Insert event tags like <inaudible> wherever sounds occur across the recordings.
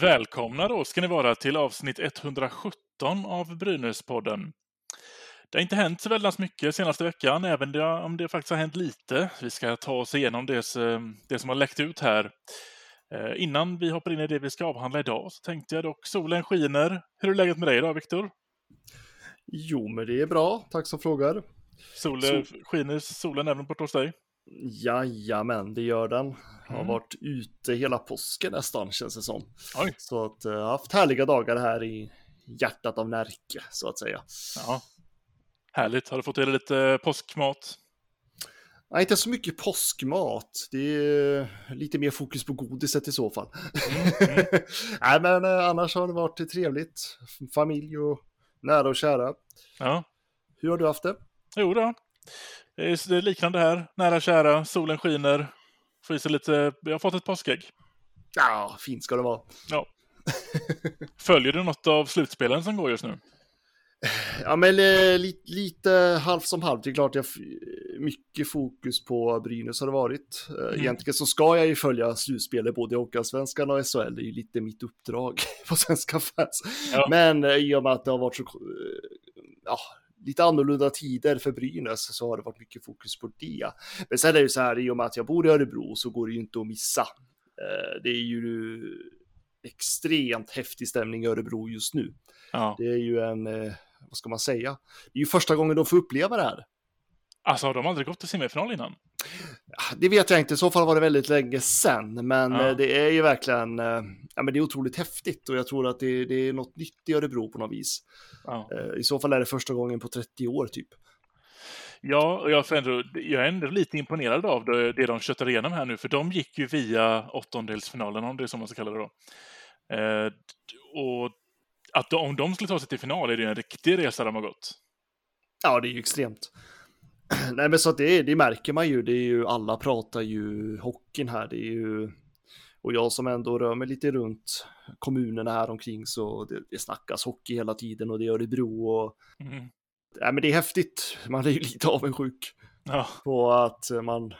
Välkomna då ska ni vara till avsnitt 117 av Brynäspodden. Det har inte hänt så väldigt mycket senaste veckan, även om det faktiskt har hänt lite. Vi ska ta oss igenom det, som- har läckt ut här. Eh, Innan vi hoppar in i det vi ska avhandla idag så tänkte jag dock, solen skiner. Hur är läget med dig idag, Viktor? Jo, men det är bra. Tack som frågar. Solen, Skiner solen även borta hos dig? Jajamän, det gör den. Jag har Mm. varit ute hela påsken nästan, känns det som. Oj. Så att eh, jag har haft härliga dagar här i hjärtat av Närke, så att säga. Ja. Härligt. Har du fått i dig lite påskmat? Nej, inte så mycket påskmat. Det är lite mer fokus på godiset i så fall. Mm, <laughs> Nej, men eh, annars har det varit trevligt. Familj och nära och kära. Ja. Hur har du haft det? Jo då. Det är, liknande här. Nära kära, solen skiner. Får sig lite... Jag har fått ett påskägg. Ja, fint ska det vara. Ja. <laughs> Följer du något av slutspelen som går just nu? <sighs> Ja, men eh, li, lite halvt som halvt. Det är klart, jag, mycket fokus på Brynäs har det varit. Eh, Mm. Egentligen så ska jag ju följa slutspelet både i Hockeyallsvenskan och SHL. Det är ju lite mitt uppdrag <laughs> på svenska fans. Ja. Men eh, i och med att det har varit så, ja, lite annorlunda tider för Brynäs så har det varit mycket fokus på det. Men sen är det ju så här, i och med att jag bor i Örebro så går det ju inte att missa. Eh, Det är ju extremt häftig stämning i Örebro just nu. Ja. Det är ju en, eh, vad ska man säga? Det är ju första gången de får uppleva det här. Alltså har de aldrig gått till semifinal innan? Det vet jag inte, i så fall var det väldigt länge sedan, men Ja. eh, det är ju verkligen, eh, ja men det är otroligt häftigt och jag tror att det, det är något nytt i Örebro på något vis. Ja. Eh, I så fall är det första gången på 30 år typ. Ja, och jag, ändå, jag är ändå lite imponerad av det, det de köttar igenom här nu, för de gick ju via åttondelsfinalen, om det är så man ska kalla det då. Eh, och att de, om de skulle ta sig till final är det ju en riktig resa de har gått. Ja, det är ju extremt. <clears throat> Nej, men så att det, det märker man ju. Det är ju alla pratar ju hockeyn här. Det är ju och jag som ändå rör mig lite runt kommunerna här omkring så det, det snackas hockey hela tiden och det är Örebro och Mm. Nej, men det är häftigt. Man är ju <laughs> lite avundsjuk Ja, på att man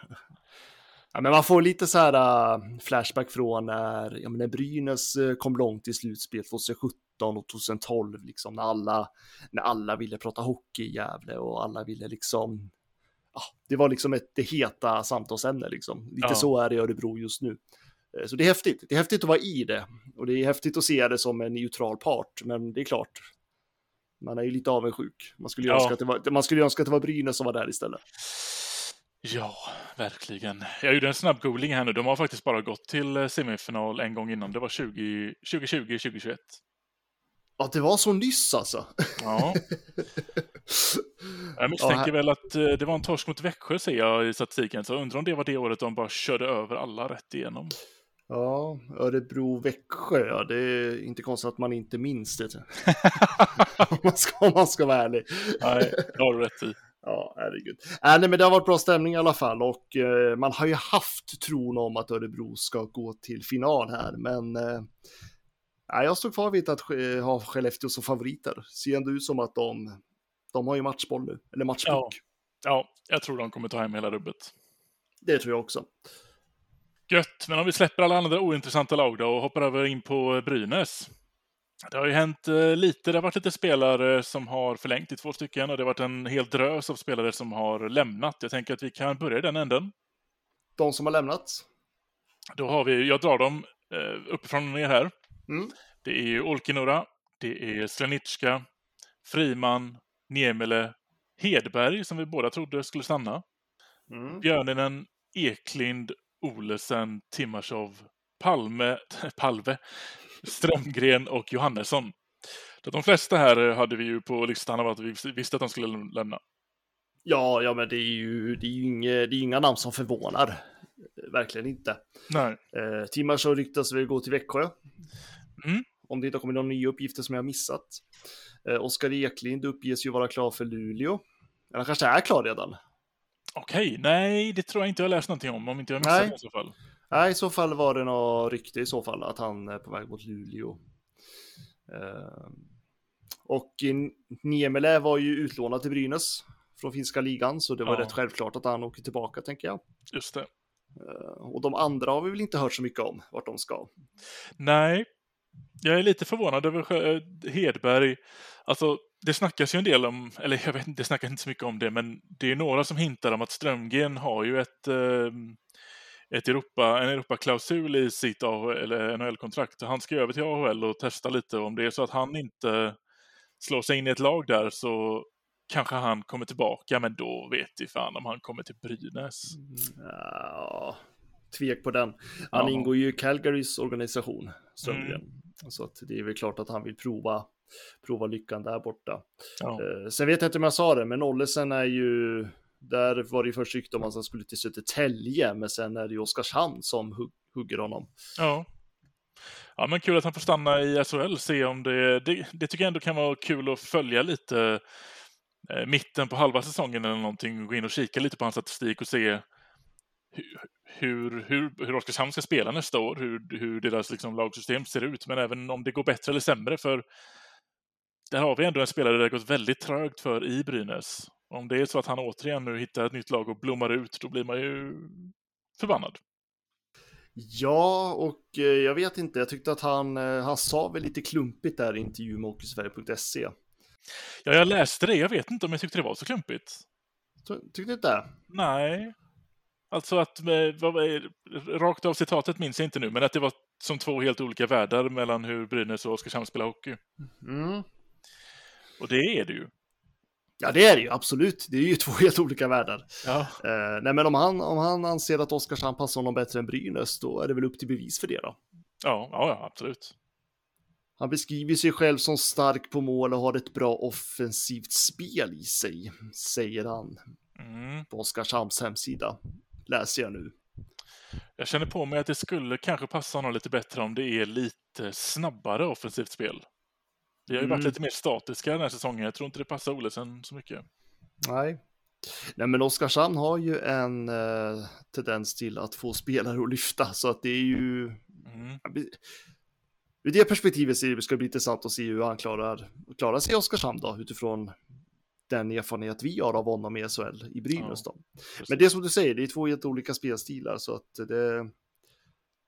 Ja, men man får lite så här äh, flashback från när, ja, när Brynäs äh, kom långt i slutspel 2017 och 2012, liksom när alla, när alla ville prata hockey i Gävle och alla ville liksom, det var liksom ett det heta samtalsämne liksom. Lite Ja. så är det i Örebro just nu. Eh, Så det är häftigt. Det är häftigt att vara i det och det är häftigt att se det som en neutral part, men det är klart. Man är ju lite avundsjuk. Man skulle Ja. önska att det var, man skulle önska att det var Brynäs som var där istället. ja, verkligen. Jag gjorde en snabb googling här nu. De har faktiskt bara gått till eh, semifinal en gång innan. Det var 20, 2020-2021. Ja, det var så nyss alltså. Ja. Jag <laughs> misstänker väl att eh, det var en torsk mot Växjö ser jag i statistiken, så jag undrar om det var det året de bara körde över alla rätt igenom. Ja, Örebro-Växjö, ja, det är inte konstigt att man inte minns det. <laughs> om, man ska, om man ska vara ärlig. Nej, det har du rätt i. Ja, herregud. Äh, nej, men det har varit bra stämning i alla fall och eh, man har ju haft tron om att Örebro ska gå till final här, men eh, nej, jag står kvar vid att eh, ha Skellefteå som favoriter. Ser ändå ut som att de, de har ju matchboll nu, eller matchpuck. Ja. Ja, jag tror de kommer ta hem hela rubbet. Det tror jag också. Gött, men om vi släpper alla andra ointressanta lag då och hoppar över in på Brynäs. Det har ju hänt eh, lite. Det har varit lite spelare som har förlängt i två stycken och det har varit en hel drös av spelare som har lämnat. Jag tänker att vi kan börja i den änden. De som har lämnat. Då har vi, jag drar dem eh, uppifrån och ner här. Mm. Det är ju Olkinora, det är Slenitska, Friman, Niemele, Hedberg som vi båda trodde skulle stanna. Mm. Björninen, Eklind, Olesen, Timashov, Palme, <laughs> Palve, Strömgren och Johannesson. Så De flesta här hade vi ju på listan av att vi visste att de skulle lämna. Ja, ja, men det är ju, det är ju inga, det är inga namn som förvånar. verkligen inte. Nej. Eh, Timmar ryktas väl gå till Växjö. Mm. Om det inte har kommit några nya uppgifter som jag har missat. Eh, Oskar Eklind uppges ju vara klar för Luleå. Eller han kanske är klar redan. Okej, nej, det tror jag inte jag läst någonting om, om inte jag missat Nej. det i så fall. Nej, i så fall var det något rykte i så fall att han är på väg mot Luleå. Eh, och Niemela var ju utlånad till Brynäs från finska ligan, så det var Ja. rätt självklart att han åker tillbaka tänker jag. Just det. Eh, och de andra har vi väl inte hört så mycket om vart de ska. Nej, jag är lite förvånad över eh, Hedberg. Alltså, det snackas ju en del om, eller jag vet inte, det snackas inte så mycket om det, men det är några som hintar om att Strömgren har ju ett, eh, ett Europa, en Europaklausul i sitt NHL-kontrakt. Han ska ju över till AHL och testa lite. Om det är så att han inte slår sig in i ett lag där så kanske han kommer tillbaka, men då vet vi fan om han kommer till Brynäs. Mm, ja, tvek på den. Han Ja. ingår ju i Calgarys organisation, Strömgren. Så att det är väl klart att han vill prova, prova lyckan där borta. Ja. Eh, sen vet jag inte om jag sa det, men Ollesen är ju... Där var det ju först rykte om att han skulle till Södertälje, men sen är det ju Oskarshamn som hugg, hugger honom. Ja. Ja, men kul att han får stanna i SHL, se om det, det... Det tycker jag ändå kan vara kul att följa lite eh, mitten på halva säsongen eller någonting, gå in och kika lite på hans statistik och se hur, hur, hur Oskarshamn ska spela nästa år, hur, hur deras liksom, lagsystem ser ut, men även om det går bättre eller sämre, för där har vi ändå en spelare det har gått väldigt trögt för i Brynäs. Om det är så att han återigen nu hittar ett nytt lag och blommar ut, då blir man ju förbannad. Ja, och eh, jag vet inte, jag tyckte att han, eh, han sa väl lite klumpigt där i intervjun med Hockeysverige.se. Ja, jag läste det. Jag vet inte om jag tyckte det var så klumpigt. Ty- Tyckte du inte? Nej. Alltså att, vad, rakt av citatet minns jag inte nu, men att det var som två helt olika världar mellan hur Brynäs och Oskarshamn spelar hockey. Mm. Och det är det ju. Ja, det är det ju absolut. Det är ju <laughs> två helt olika världar. Ja, Eh, nej, men om han, om han anser att Oskarshamn passar honom bättre än Brynäs, då är det väl upp till bevis för det då. ja, ja, ja absolut. Han beskriver sig själv som stark på mål och har ett bra offensivt spel i sig, säger han Mm. på Oskarshamns hemsida. Läser jag nu. Jag känner på mig att det skulle kanske passa honom lite bättre om det är lite snabbare offensivt spel. Vi har ju varit Mm. lite mer statiska den här säsongen. Jag tror inte det passar Olesen så mycket. Nej. Nej, men Oskarshamn har ju en eh, tendens till att få spelare att lyfta, så att det är ju... Mm. Ur det perspektivet ska det bli intressant att se hur han klarar, klarar sig i Oskarshamn då, utifrån den erfarenhet vi har av honom i SHL i Brynäs då. Men det är som du säger, det är två helt olika spelstilar, så att det,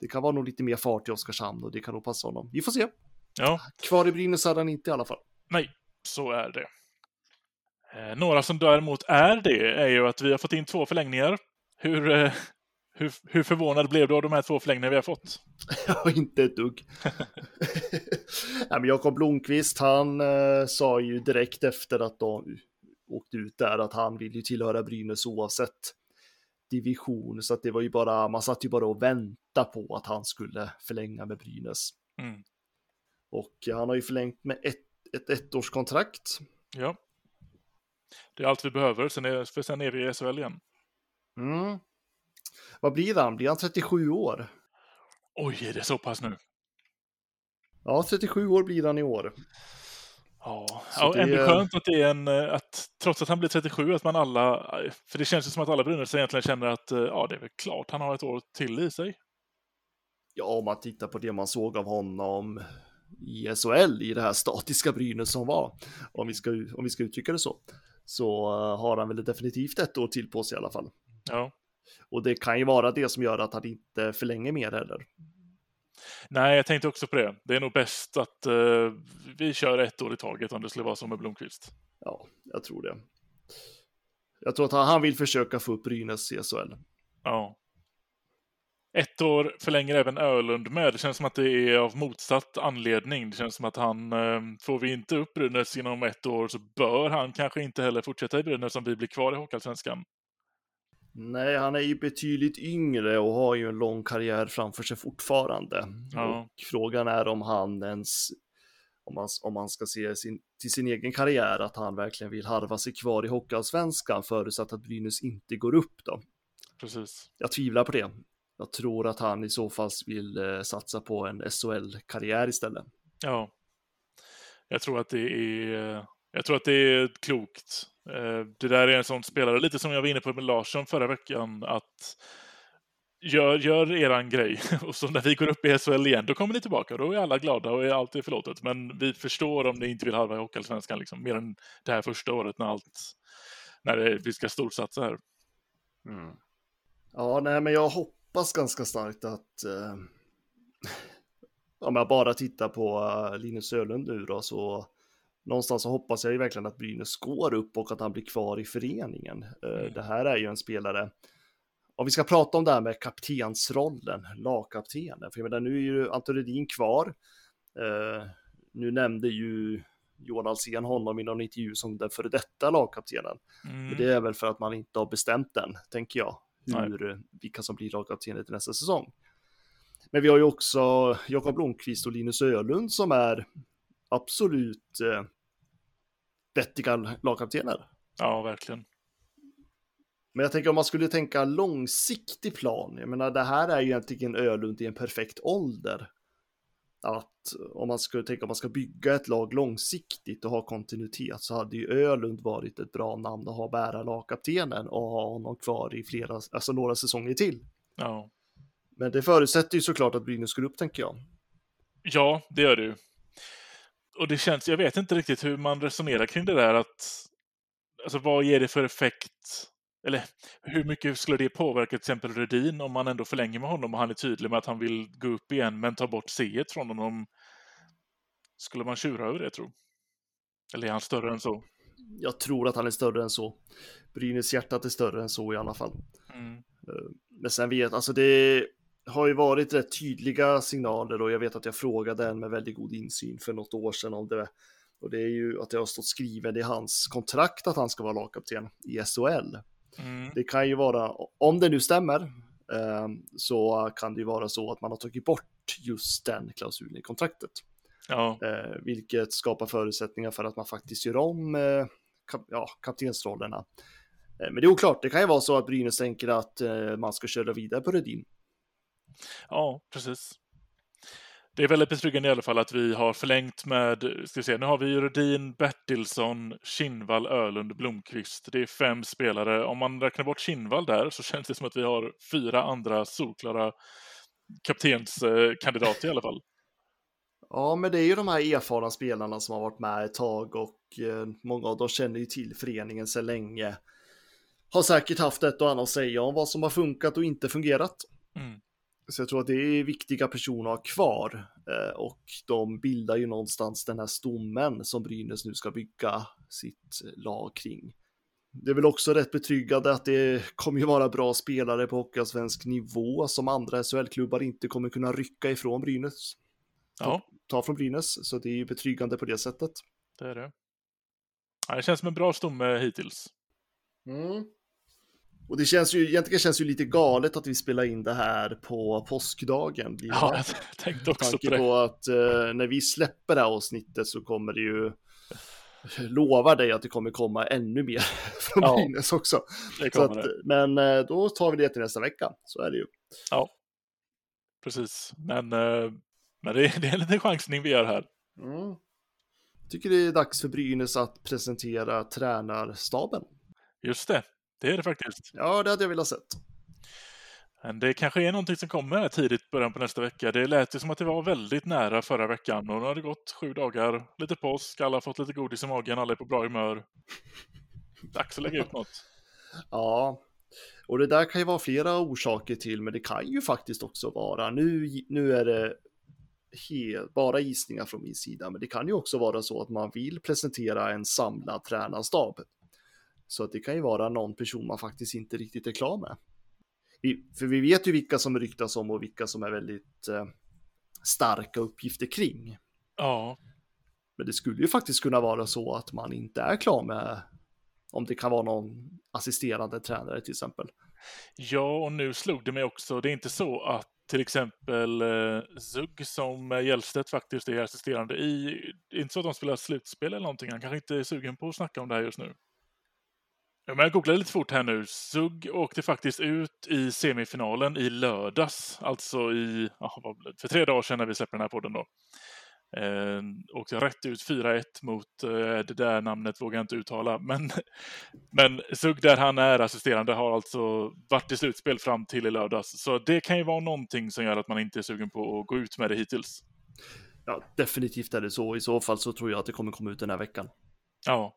det kan vara nog lite mer fart i Oskarshamn och det kan nog passa honom. Vi får se. Ja, Kvar i Brynäs hade han inte i alla fall. Nej, så är det. Eh, några som däremot är det är ju att vi har fått in två förlängningar. Hur, eh, hur, hur förvånad blev du av de här två förlängningarna vi har fått? <laughs> Ja, inte ett dugg. <laughs> Nej, men Jakob Blomqvist, han eh, sa ju direkt efter att de åkte ut där att han vill ju tillhöra Brynäs oavsett division, så att det var ju bara, man satt ju bara och väntade på att han skulle förlänga med Brynäs. Mm. Och han har ju förlängt med ett, ett ettårskontrakt. Ja. Det är allt vi behöver, sen är, för sen är vi i SHL igen. Mm. Vad blir han? Blir han 37 år? Oj, är det så pass nu? Ja, 37 år blir han i år. Ja, ja ändå är- skönt att det är en, eh, att trots att han blir 37, att man alla, för det känns ju som att alla Brynäs egentligen känner att eh, ja, det är väl klart han har ett år till i sig. Ja, om man tittar på det man såg av honom i SHL i det här statiska Brynäs som var, om vi ska, om vi ska uttrycka det så, så eh, har han väl definitivt ett år till på sig i alla fall. Ja. Och det kan ju vara det som gör att han inte förlänger mer heller. Nej, jag tänkte också på det. Det är nog bäst att eh, vi kör ett år i taget om det skulle vara så med Blomqvist. Ja, jag tror det. Jag tror att han, han vill försöka få upp Brynäs i SHL. Ja. Ett år förlänger även Ölund med. Det känns som att det är av motsatt anledning. Det känns som att han, eh, får vi inte upp Brynäs inom ett år så bör han kanske inte heller fortsätta i Brynäs om vi blir kvar i Hockeyallsvenskan. Nej, han är ju betydligt yngre och har ju en lång karriär framför sig fortfarande. Ja. Och frågan är om han ens, om man, om man ska se sin, till sin egen karriär, att han verkligen vill harva sig kvar i Hockeyallsvenskan förutsatt att Brynäs inte går upp då. Precis. Jag tvivlar på det. jag tror att han i så fall vill eh, satsa på en SHL-karriär istället. Ja. Jag tror att det är, jag tror att det är klokt. Eh, det där är en sån spelare, lite som jag var inne på med Larsson förra veckan, att gör, gör eran grej. <laughs> Och så när vi går upp i SHL igen, då kommer ni tillbaka. Då är alla glada och är allt är förlåtet. Men vi förstår om ni inte vill halva i Hockeyallsvenskan, liksom, mer än det här första året när allt, när det, vi ska storsatsa här. Mm. Ja, nej, men jag hoppas ganska starkt att eh, <laughs> om jag bara tittar på eh, Linus Ölund nu då, så någonstans så hoppas jag ju verkligen att Brynäs går upp och att han blir kvar i föreningen. Uh, mm. Det här är ju en spelare, om vi ska prata om det här med kaptensrollen, lagkaptenen, för jag menar nu är ju Anton kvar. Uh, nu nämnde ju Johan Alsen honom i någon intervju som den före detta lagkaptenen. Mm. Men det är väl för att man inte har bestämt den, tänker jag, hur, Nej. vilka som blir lagkaptener till nästa säsong. Men vi har ju också Jakob Blomqvist och Linus Ölund som är absolut eh, vettiga lagkaptener. Ja, verkligen. Men jag tänker om man skulle tänka långsiktig plan. Jag menar, det här är ju egentligen Ölund i en perfekt ålder. Att om man skulle tänka om man ska bygga ett lag långsiktigt och ha kontinuitet så hade ju Ölund varit ett bra namn att ha bära lagkaptenen och ha honom kvar i flera, alltså några säsonger till. Ja. Men det förutsätter ju såklart att Brynäs går upp, tänker jag. Ja, det gör det ju. Och det känns, jag vet inte riktigt hur man resonerar kring det där att, alltså vad ger det för effekt? Eller hur mycket skulle det påverka till exempel Rudin om man ändå förlänger med honom och han är tydlig med att han vill gå upp igen men ta bort C från honom? Skulle man tjura över det tro? Eller är han större än så? Jag tror att han är större än så. Brynäs hjärtat är större än så i alla fall. Mm. Eh, men sen vet, alltså det, har ju varit rätt tydliga signaler och jag vet att jag frågade en med väldigt god insyn för något år sedan om det. Och det är ju att det har stått skrivet i hans kontrakt att han ska vara lagkapten i SHL. Mm. Det kan ju vara, om det nu stämmer, eh, så kan det ju vara så att man har tagit bort just den klausulen i kontraktet. Ja. Eh, vilket skapar förutsättningar för att man faktiskt gör om eh, ja, kaptensrollerna. Men det är oklart, det kan ju vara så att Brynäs tänker att man ska köra vidare på Rudin. Ja, precis. Det är väldigt betryggande i alla fall att vi har förlängt med, ska vi se, nu har vi Rudin, Bertilsson, Kinnvall, Ölund, Blomqvist. Det är fem spelare. Om man räknar bort Kinnvall där så känns det som att vi har fyra andra solklara kaptenskandidater i alla fall. <laughs> Ja, men det är ju de här erfarna spelarna som har varit med ett tag och eh, många av dem känner ju till föreningen sedan länge. Har säkert haft ett och annat att säga om vad som har funkat och inte fungerat. Mm. Så jag tror att det är viktiga personer att ha kvar eh, och de bildar ju någonstans den här stommen som Brynäs nu ska bygga sitt lag kring. Det är väl också rätt betryggande att det kommer ju vara bra spelare på hockeyallsvensk nivå som andra SHL-klubbar inte kommer kunna rycka ifrån Brynäs. Ja. Ta från Brynäs, så det är ju betryggande på det sättet. Det är det. Ja, det känns som en bra stomme hittills. Mm. Och det känns ju, egentligen känns ju lite galet att vi spelar in det här på påskdagen. Ja, jag tänkte också på det. på att eh, när vi släpper det här avsnittet så kommer det ju lovar dig att det kommer komma ännu mer <laughs> från ja, Brynäs också. Att, men eh, då tar vi det till nästa vecka, så är det ju. Ja, precis. Men, eh, men det, är, <laughs> det är en liten chansning vi gör här. Mm. Tycker det är dags för Brynäs att presentera tränarstaben. Just det. Det är det faktiskt. Ja, det hade jag velat sett. Men det kanske är någonting som kommer här tidigt början på nästa vecka. Det lät ju som att det var väldigt nära förra veckan och nu har det gått sju dagar, lite påsk, alla har fått lite godis i magen, alla är på bra humör. Dags att lägga ut något. <laughs> Ja, och det där kan ju vara flera orsaker till, men det kan ju faktiskt också vara, nu, nu är det helt, bara gissningar från min sida, men det kan ju också vara så att man vill presentera en samlad tränarstab så att det kan ju vara någon person man faktiskt inte riktigt är klar med. Vi, för vi vet ju vilka som ryktas om och vilka som är väldigt eh, starka uppgifter kring. Ja. Men det skulle ju faktiskt kunna vara så att man inte är klar med om det kan vara någon assisterande tränare till exempel. Ja, och nu slog det mig också. Det är inte så att till exempel eh, Zugg som Hjellstedt faktiskt är assisterande i. Det är inte så att de spelar slutspel eller någonting. Han kanske inte är sugen på att snacka om det här just nu. Ja, men jag googlade lite fort här nu. Sugg åkte faktiskt ut i semifinalen i lördags, alltså i, för tre dagar sedan när vi släppte den här podden då. Eh, åkte rätt ut 4-1 mot, eh, det där namnet vågar jag inte uttala, men, <laughs> men Sugg där han är assisterande har alltså varit i slutspel fram till i lördags. Så det kan ju vara någonting som gör att man inte är sugen på att gå ut med det hittills. Ja, definitivt är det så. I så fall så tror jag att det kommer komma ut den här veckan. Ja,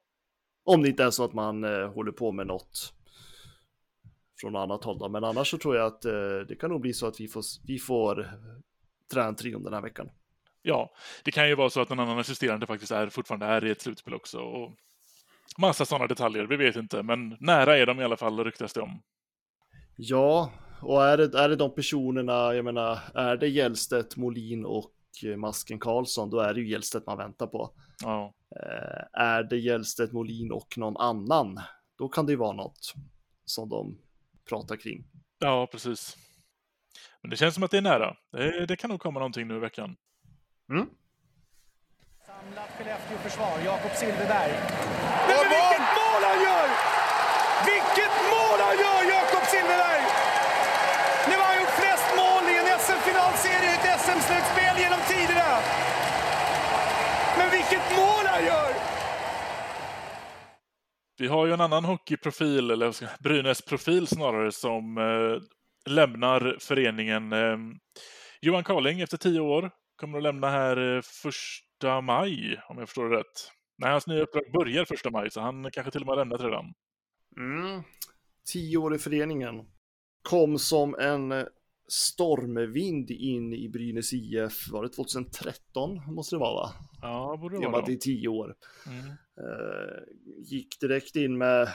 Om det inte är så att man eh, håller på med något från annat håll då. Men annars så tror jag att eh, det kan nog bli så att vi får, vi får träna trion den här veckan. ja, det kan ju vara så att någon annan assisterande faktiskt är fortfarande är i ett slutspel också. Och massa sådana detaljer, vi vet inte, men nära är de i alla fall ryktas det om. Ja, och är det, är det de personerna, jag menar, är det Gällstedt, Molin och Masken Karlsson, då är det ju Gällstedt man väntar på. Ja, Eh, är det Gällstedt, Molin och någon annan, då kan det ju vara något som de pratar kring. ja precis. Men det känns som att det är nära. Det, det kan nog komma någonting nu i veckan. Mm. Samlat Skellefteå-försvar, Jakob Silfverberg. Men, men vilket mål han gör! Vilket mål han gör, Jakob Silfverberg! Nu har han gjort flest mål i en SM-finalserie i ett SM-slutspel genom tiderna. Men vilket mål han gör! Vi har ju en annan hockeyprofil, eller Brynäs-profil snarare, som eh, lämnar föreningen. Eh, Johan Carling efter tio år kommer att lämna här eh, första maj, om jag förstår det rätt. Nej, hans nya uppdrag börjar första maj, så han kanske till och med har lämnat redan. Mm. Tio år i föreningen. Kom som en eh, stormvind in i Brynäs IF, var det 2013 måste det vara va? Ja, borde det I vara då. är tio år. Mm. Eh, gick direkt in med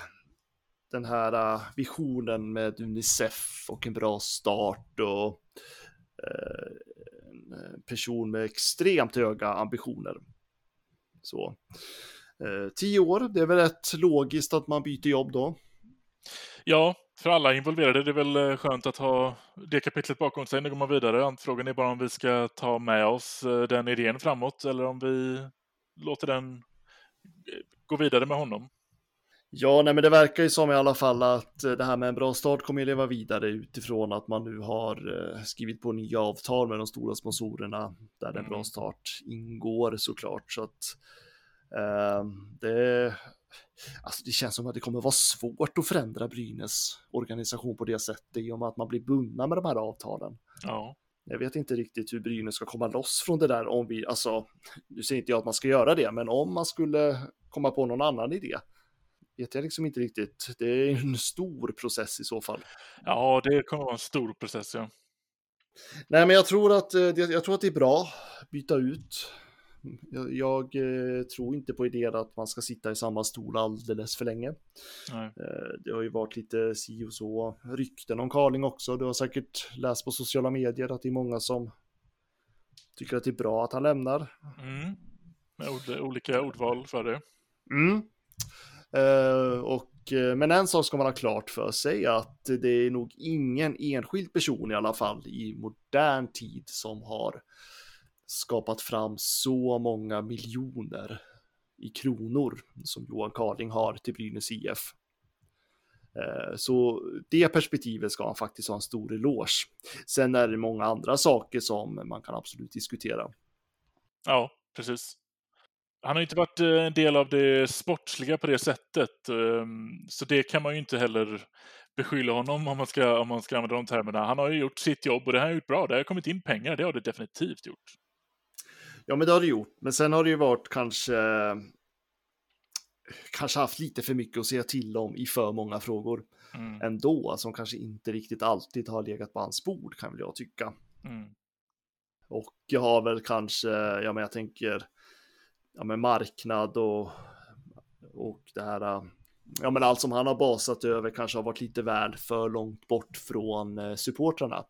den här eh, visionen med Unicef och en bra start och eh, en person med extremt höga ambitioner. Så tio år, det är väl rätt logiskt att man byter jobb då. Ja, för alla involverade. Det är väl eh, skönt att ha det kapitlet bakom sig. Nu går man vidare. Frågan är bara om vi ska ta med oss eh, den idén framåt eller om vi låter den eh, gå vidare med honom. Ja, nej, men det verkar ju som i alla fall att det här med en bra start kommer att leva vidare utifrån att man nu har skrivit på nya avtal med de stora sponsorerna där en Mm. bra start ingår såklart. Så att eh, det, alltså det känns som att det kommer vara svårt att förändra Brynäs organisation på det sättet i och med att man blir bundna med de här avtalen. Ja, Jag vet inte riktigt hur Brynäs ska komma loss från det där om vi, alltså, nu säger inte jag att man ska göra det, men om man skulle komma på någon annan idé, vet jag liksom inte riktigt. Det är en stor process i så fall. ja det kommer vara en stor process. Ja. Nej, men jag tror att, eh, jag tror att det är bra att byta ut. Jag, jag eh, tror inte på idén att man ska sitta i samma stol alldeles för länge. Nej. Eh, Det har ju varit lite si och så rykten om Carling också. Du har säkert läst på sociala medier att det är många som tycker att det är bra att han lämnar. Mm. Med ord, olika ordval för det. Mm. Eh, och, men en sak ska man ha klart för sig att det är nog ingen enskild person i alla fall i modern tid som har skapat fram så många miljoner i kronor som Johan Carling har till Brynäs IF. Eh, så det perspektivet ska han faktiskt ha en stor eloge. Sen är det många andra saker som man kan absolut diskutera. Ja, precis. Han har inte varit eh, en del av det sportsliga på det sättet. Ehm, så det kan man ju inte heller beskylla honom om man ska, om man ska använda de termerna. Han har ju gjort sitt jobb och det har han gjort bra. Det har kommit in pengar, det har det definitivt gjort. Ja, men det har det gjort. Men sen har det ju varit kanske kanske haft lite för mycket att säga till om i för många frågor Mm. ändå, som kanske inte riktigt alltid har legat på hans bord kan väl jag tycka. Mm. Och jag har väl kanske, ja men jag tänker, ja men marknad och, och det här, ja men allt som han har basat över kanske har varit lite väl för långt bort från eh, supportrarna.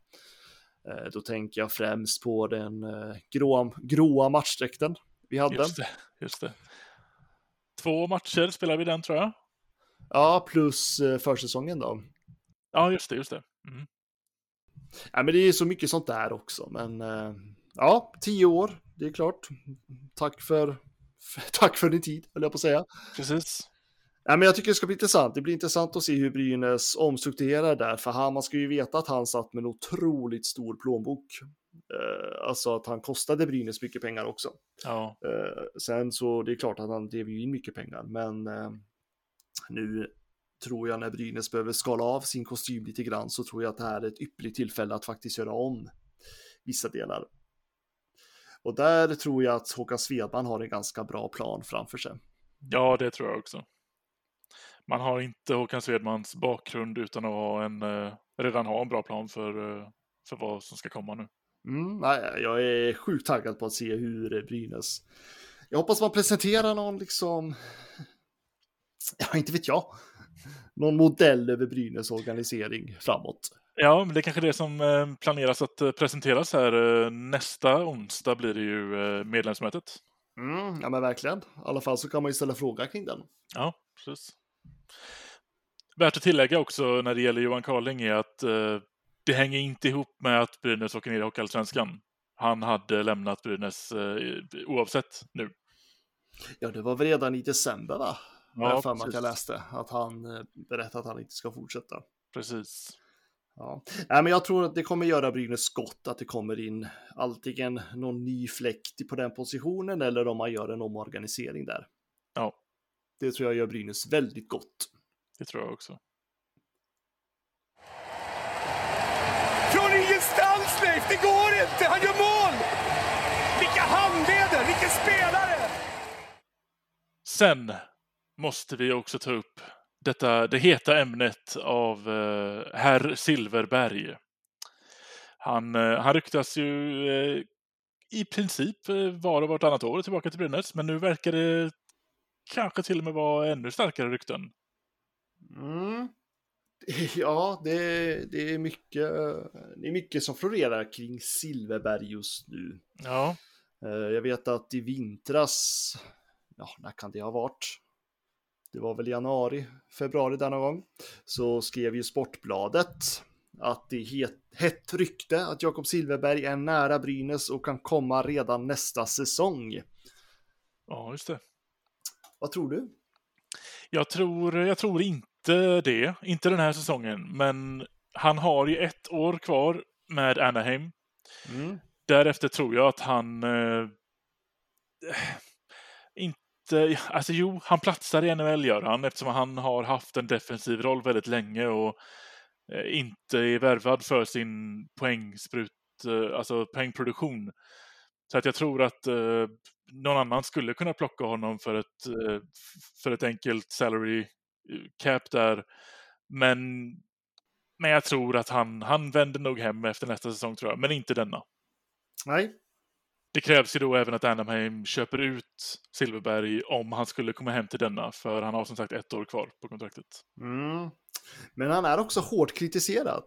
Eh, Då tänker jag främst på den eh, gråa, gråa matchdräkten vi hade. Just det, just det. Två matcher spelar vi den tror jag. Ja, plus eh, försäsongen då. Ja, just det, just det. Mm. Ja, men det är så mycket sånt där också, men ja, tio år, det är klart. Tack för, för <laughs> tack för din tid, höll jag på att säga. Precis. Ja, men jag tycker det ska bli intressant. Det blir intressant att se hur Brynäs omstrukturerar där, för han, man ska ju veta att han satt med en otroligt stor plånbok. Eh, alltså att han kostade Brynäs mycket pengar också. Ja, Eh, sen så det är klart att han drev ju in mycket pengar, men eh, nu tror jag när Brynäs behöver skala av sin kostym lite grann så tror jag att det här är ett ypperligt tillfälle att faktiskt göra om vissa delar. Och där tror jag att Håkan Svedman har en ganska bra plan framför sig. ja, det tror jag också. Man har inte Håkan Svedmans bakgrund utan att ha en, eh, redan ha en bra plan för, eh, för vad som ska komma nu. Mm, nej, jag är sjukt taggad på att se hur Brynäs... Jag hoppas man presenterar någon liksom... Ja, inte vet jag. Någon modell över Brynäs organisering framåt. Ja, men det är kanske det som eh, planeras att eh, presenteras här. eh, Nästa onsdag blir det ju eh, medlemsmötet. Mm, ja, men verkligen. I alla fall så kan man ju ställa fråga kring den. Ja, precis. Värt att tillägga också när det gäller Johan Carling är att eh, det hänger inte ihop med att Brynäs åker ner i Hockeyallsvenskan. Han hade lämnat Brynäs eh, oavsett nu. Ja, det var väl redan i december, va? Ja, jag för att jag läste att han eh, berättade att han inte ska fortsätta. Precis. Ja, Nej, men jag tror att det kommer göra Brynäs gott att det kommer in antingen någon ny fläkt på den positionen eller om man gör en omorganisering där. Ja, Det tror jag gör Brynäs väldigt gott. det tror jag också. Från ingenstans Leif, det går inte! Han gör mål! Vilka handleder, vilken spelare! Sen måste vi också ta upp detta, det heta ämnet av eh, herr Silverberg. Han, eh, han ryktas ju eh, i princip eh, var och vartannat år tillbaka till Brynäs, men nu verkar det kanske till och med vara ännu starkare rykten. Mm. <laughs> Ja, det, det, är mycket, det är mycket som florerar kring Silverberg just nu. Ja, Eh, Jag vet att i vintras, ja, när kan det ha varit? Det var väl januari, februari denna gång, så skrev ju Sportbladet att det är het, hett rykte att Jakob Silverberg är nära Brynäs och kan komma redan nästa säsong. ja just det. Vad tror du? Jag tror, jag tror inte det, inte den här säsongen, men han har ju ett år kvar med Anaheim. Mm. Därefter tror jag att han eh, inte, alltså jo, han platsar i NHL gör han eftersom han har haft en defensiv roll väldigt länge och eh, inte är värvad för sin poängsprut, eh, alltså poängproduktion. Så att jag tror att eh, någon annan skulle kunna plocka honom för ett, eh, för ett enkelt salary eh, cap där. Men, men jag tror att han, han vänder nog hem efter nästa säsong tror jag, men inte denna. Nej, Det krävs ju då även att Anaheim köper ut Silverberg om han skulle komma hem till denna, för han har som sagt ett år kvar på kontraktet. Mm. Men han är också hårt kritiserad.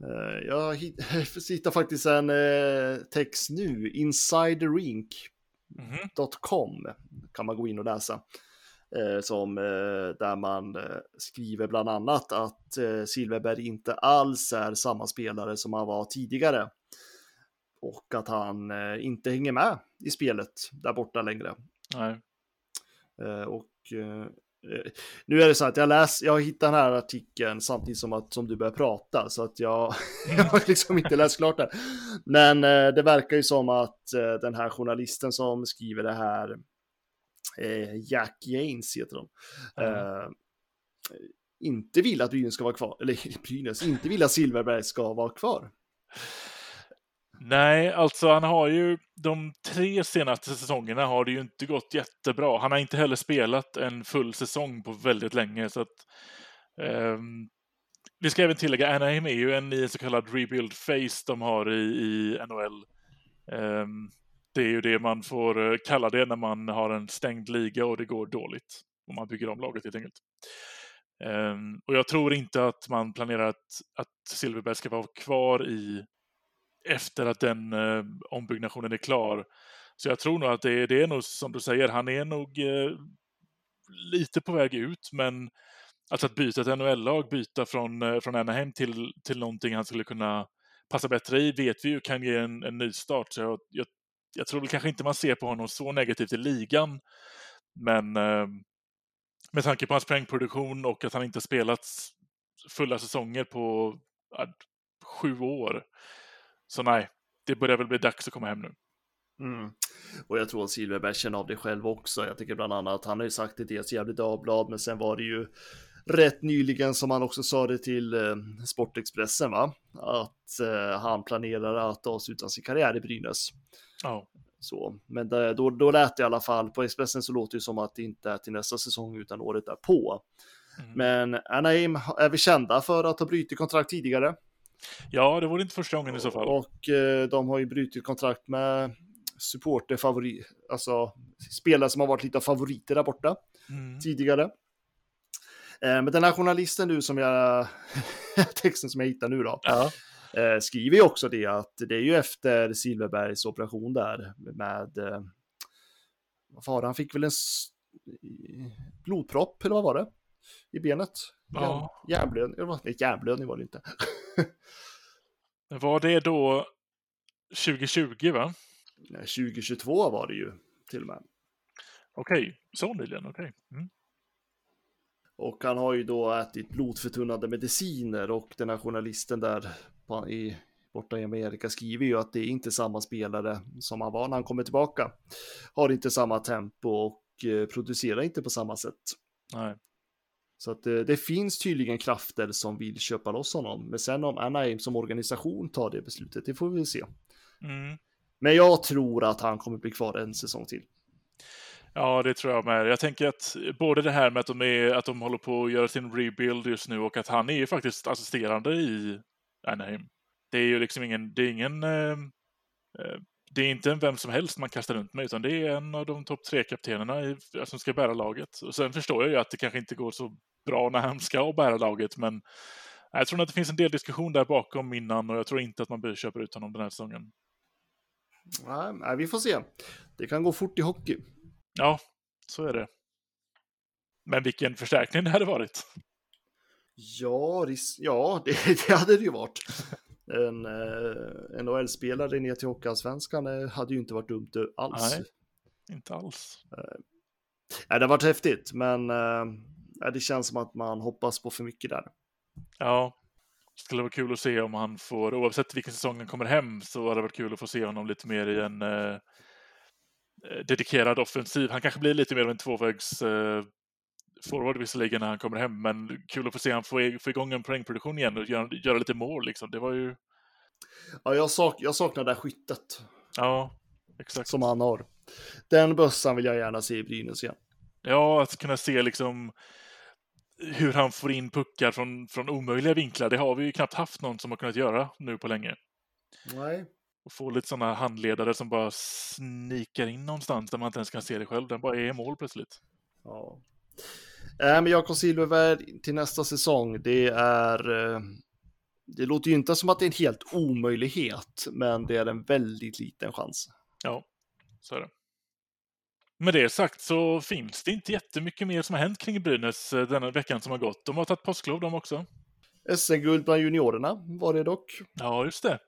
Eh, Jag hitt- hittar <laughs> faktiskt en eh, text nu, insiderink.com kan man gå in och läsa. Eh, Som, där man skriver bland annat att Silverberg inte alls är samma spelare som han var tidigare. Och att han inte hänger med i spelet där borta längre. Nej. Och nu är det så att jag läs, jag hittar den här artikeln samtidigt som att som du börjar prata så att jag, <laughs> jag har liksom inte läst klart det. Men eh, det verkar ju som att eh, den här journalisten som skriver det här, eh, Jack Janes heter de, eh, inte vill att Brynäs ska vara kvar, eller <laughs> Brynäs, inte vill att Silverberg ska vara kvar. Nej, alltså han har ju de tre senaste säsongerna har det ju inte gått jättebra. Han har inte heller spelat en full säsong på väldigt länge så att ehm, vi ska även tillägga, Anaheim är ju en i en så kallad rebuild phase de har i, i NHL. Ehm, det är ju det man får eh, kalla det när man har en stängd liga och det går dåligt. Och man bygger om laget helt enkelt. Ehm, och jag tror inte att man planerar att, att Silverberg ska vara kvar i efter att den eh, ombyggnationen är klar. Så jag tror nog att det, är- det är nog som du säger, han är nog eh, lite på väg ut, men alltså att byta ett NHL-lag, byta från, eh, från Anaheim till, till någonting han skulle kunna passa bättre i, vet vi ju kan ge en, en ny start. Så jag, jag, jag tror väl kanske inte man ser på honom så negativt i ligan, men eh, Med tanke på hans poängproduktion och att han inte spelat fulla säsonger på sju år. Så nej, det börjar väl bli dags att komma hem nu. Mm. Och jag tror att Silverberg känner av det själv också. Jag tycker bland annat, han har ju sagt det till ett jävligt Dagblad, men sen var det ju rätt nyligen som han också sa det till eh, Sportexpressen, va? Att eh, han planerar att avsluta sin karriär i Brynäs. Ja. Så, men det, då, då lät det i alla fall, på Expressen så låter det som att det inte är till nästa säsong utan året därpå. Mm. Men Anaheim är vi kända för att ha brutit kontrakt tidigare. Ja, det vore inte första gången i så fall. Och eh, de har ju brutit kontrakt med supporter favorit, alltså spelare som har varit lite av favoriter där borta mm. tidigare. Eh, men den här journalisten nu som jag, <laughs> texten som jag hittar nu då, ja. eh, skriver ju också det att det är ju efter Silverbergs operation där med, eh, vad var det, han fick väl en blodpropp eller vad var det? I benet? Ja. Järnblödning, nej järnblödning var det inte. <laughs> var det då 2020 va? 2022 var det ju till och med. Okej, okay. så nyligen, okej. Okay. Mm. Och han har ju då ätit blodförtunnande mediciner och den här journalisten där på, i, borta i Amerika skriver ju att det är inte samma spelare som han var när han kommer tillbaka. Har inte samma tempo och eh, producerar inte på samma sätt. Nej. Så att det, eh, det, finns tydligen krafter som vill köpa loss honom. Men sen om Anaheim som organisation tar det beslutet, det får vi se. Mm. Men jag tror att han kommer bli kvar en säsong till. Ja, det tror jag med. Jag tänker att både det här med att de, är, att de håller på att göra sin rebuild just nu och att han är ju faktiskt assisterande i Anaheim. Det är ju liksom ingen, det är ingen, eh, eh det är inte en vem som helst man kastar runt med, utan det är en av de topp tre kaptenerna som ska bära laget. Och sen förstår jag ju att det kanske inte går så bra när han ska bära laget, men jag tror att det finns en del diskussion där bakom innan och jag tror inte att man bör köpa ut honom den här säsongen. Nej, vi får se. Det kan gå fort i hockey. Ja, så är det. Men vilken förstärkning det hade varit. Ja, ja det, <laughs> det hade det ju varit. En eh, NHL-spelare ner till Hockeyallsvenskan eh, hade ju inte varit dumt alls. Nej, inte alls. Eh, det hade varit häftigt, men eh, det känns som att man hoppas på för mycket där. Ja, det skulle vara kul att se om han får, oavsett vilken säsong han kommer hem, så hade det varit kul att få se honom lite mer i en eh, dedikerad offensiv. Han kanske blir lite mer av en tvåvägs eh, forward visserligen när han kommer hem, men kul att få se han få, få igång en poängproduktion igen och göra, göra lite mål liksom. Det var ju... Ja, jag, sak, jag saknar det här skyttet. Ja, exakt. Som han har. Den bössan vill jag gärna se i Brynäs igen. Ja, att kunna se liksom hur han får in puckar från, från omöjliga vinklar. Det har vi ju knappt haft någon som har kunnat göra nu på länge. Nej. Och få lite sådana handledare som bara snikar in någonstans där man inte ens kan se det själv. Den bara är i mål plötsligt. Ja. Äh, men Jakob Silverberg till nästa säsong, det är... Eh, det låter ju inte som att det är en helt omöjlighet, men det är en väldigt liten chans. Ja, så är det. Med det sagt så finns det inte jättemycket mer som har hänt kring Brynäs eh, denna veckan som har gått. De har tagit påsklov de också. SM-guld bland juniorerna var det dock. Ja, just det.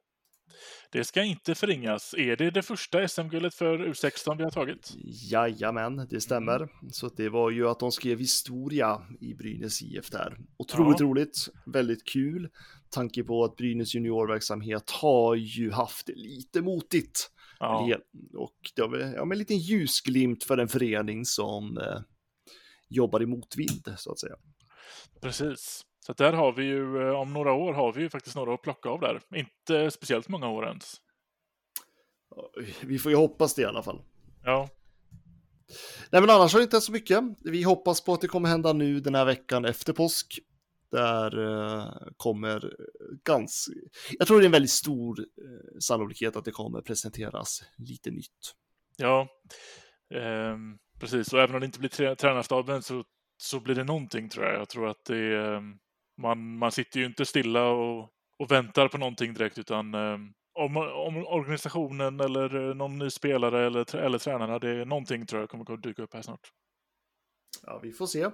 Det ska inte förringas. Är det det första SM-guldet för U16 vi har tagit? Jajamän, det stämmer. Mm. Så det var ju att de skrev historia i Brynäs IF där. Otroligt ja. roligt, väldigt kul. Tanke på att Brynäs juniorverksamhet har ju haft det lite motigt. Ja. Och det var ja, en liten ljusglimt för en förening som eh, jobbar i motvind så att säga. Precis. Så där har vi ju, eh, om några år har vi ju faktiskt några att plocka av där. Inte speciellt många år ens. Vi får ju hoppas det i alla fall. Ja. Nej men annars har det inte så mycket. Vi hoppas på att det kommer hända nu den här veckan efter påsk. Där uh, kommer ganska, jag tror det är en väldigt stor uh, sannolikhet att det kommer presenteras lite nytt. Ja, eh, precis. Och även om det inte blir tränarstaben så, så blir det någonting tror jag. Jag tror att det är, ehm, man, man sitter ju inte stilla och, och väntar på någonting direkt utan eh, om, om organisationen eller någon ny spelare eller, eller tränarna, det är någonting tror jag kommer att dyka upp här snart. Ja, vi får se.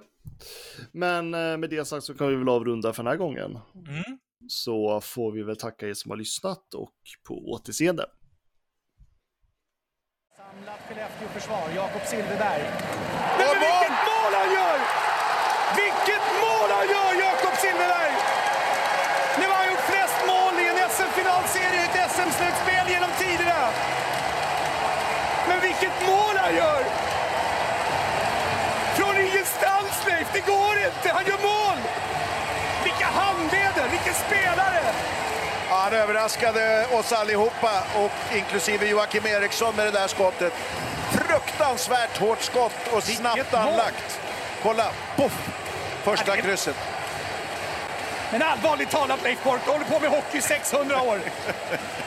Men eh, med det sagt så kan vi väl avrunda för den här gången. Mm. Så får vi väl tacka er som har lyssnat och på återseende. Samlat Skellefteå-försvar, Jakob Silfverberg. Men vilket mål han gör! Vilket mål han gör, Jakob Silfverberg! Nu har han gjort flest mål i en SM-finalserie i ett SM-slutspel genom tiderna. Men vilket mål han gör! Från ingenstans, Leif! Det går inte! Han gör mål! Vilken spelare! Ja, han överraskade oss allihopa, och inklusive Joakim Eriksson med det där skottet. Fruktansvärt hårt skott och snabbt anlagt. Kolla, poff! Första Ja, det- krysset. Men allvarligt talat, Leif Boork, du håller på med hockey i 600 år.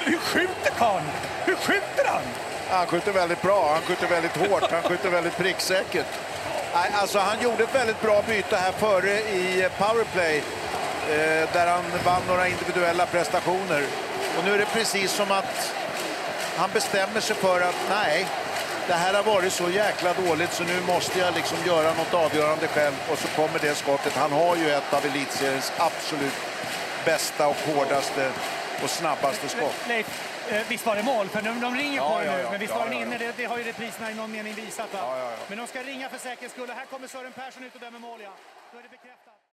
Hur skjuter karln? Hur skjuter han? Han skjuter väldigt bra, han skjuter väldigt hårt, han skjuter väldigt pricksäkert. Alltså, han gjorde ett väldigt bra byte här före i powerplay där han vann några individuella prestationer. Och nu är det precis som att han bestämmer sig för att nej, det här har varit så jäkla dåligt så nu måste jag liksom göra något avgörande själv och så kommer det skottet. Han har ju ett av elitseriens absolut bästa och hårdaste och snabbaste skott. Leif, eh, visst var det mål? För de, de ringer Ja, på ja, nu. ja. Men visst var den inne? Det, det har ju repriserna i någon mening visat. Men de ska ringa för säkerhets skull. Här kommer Sören Persson ut och dömer mål, ja. Då är det bekräftat.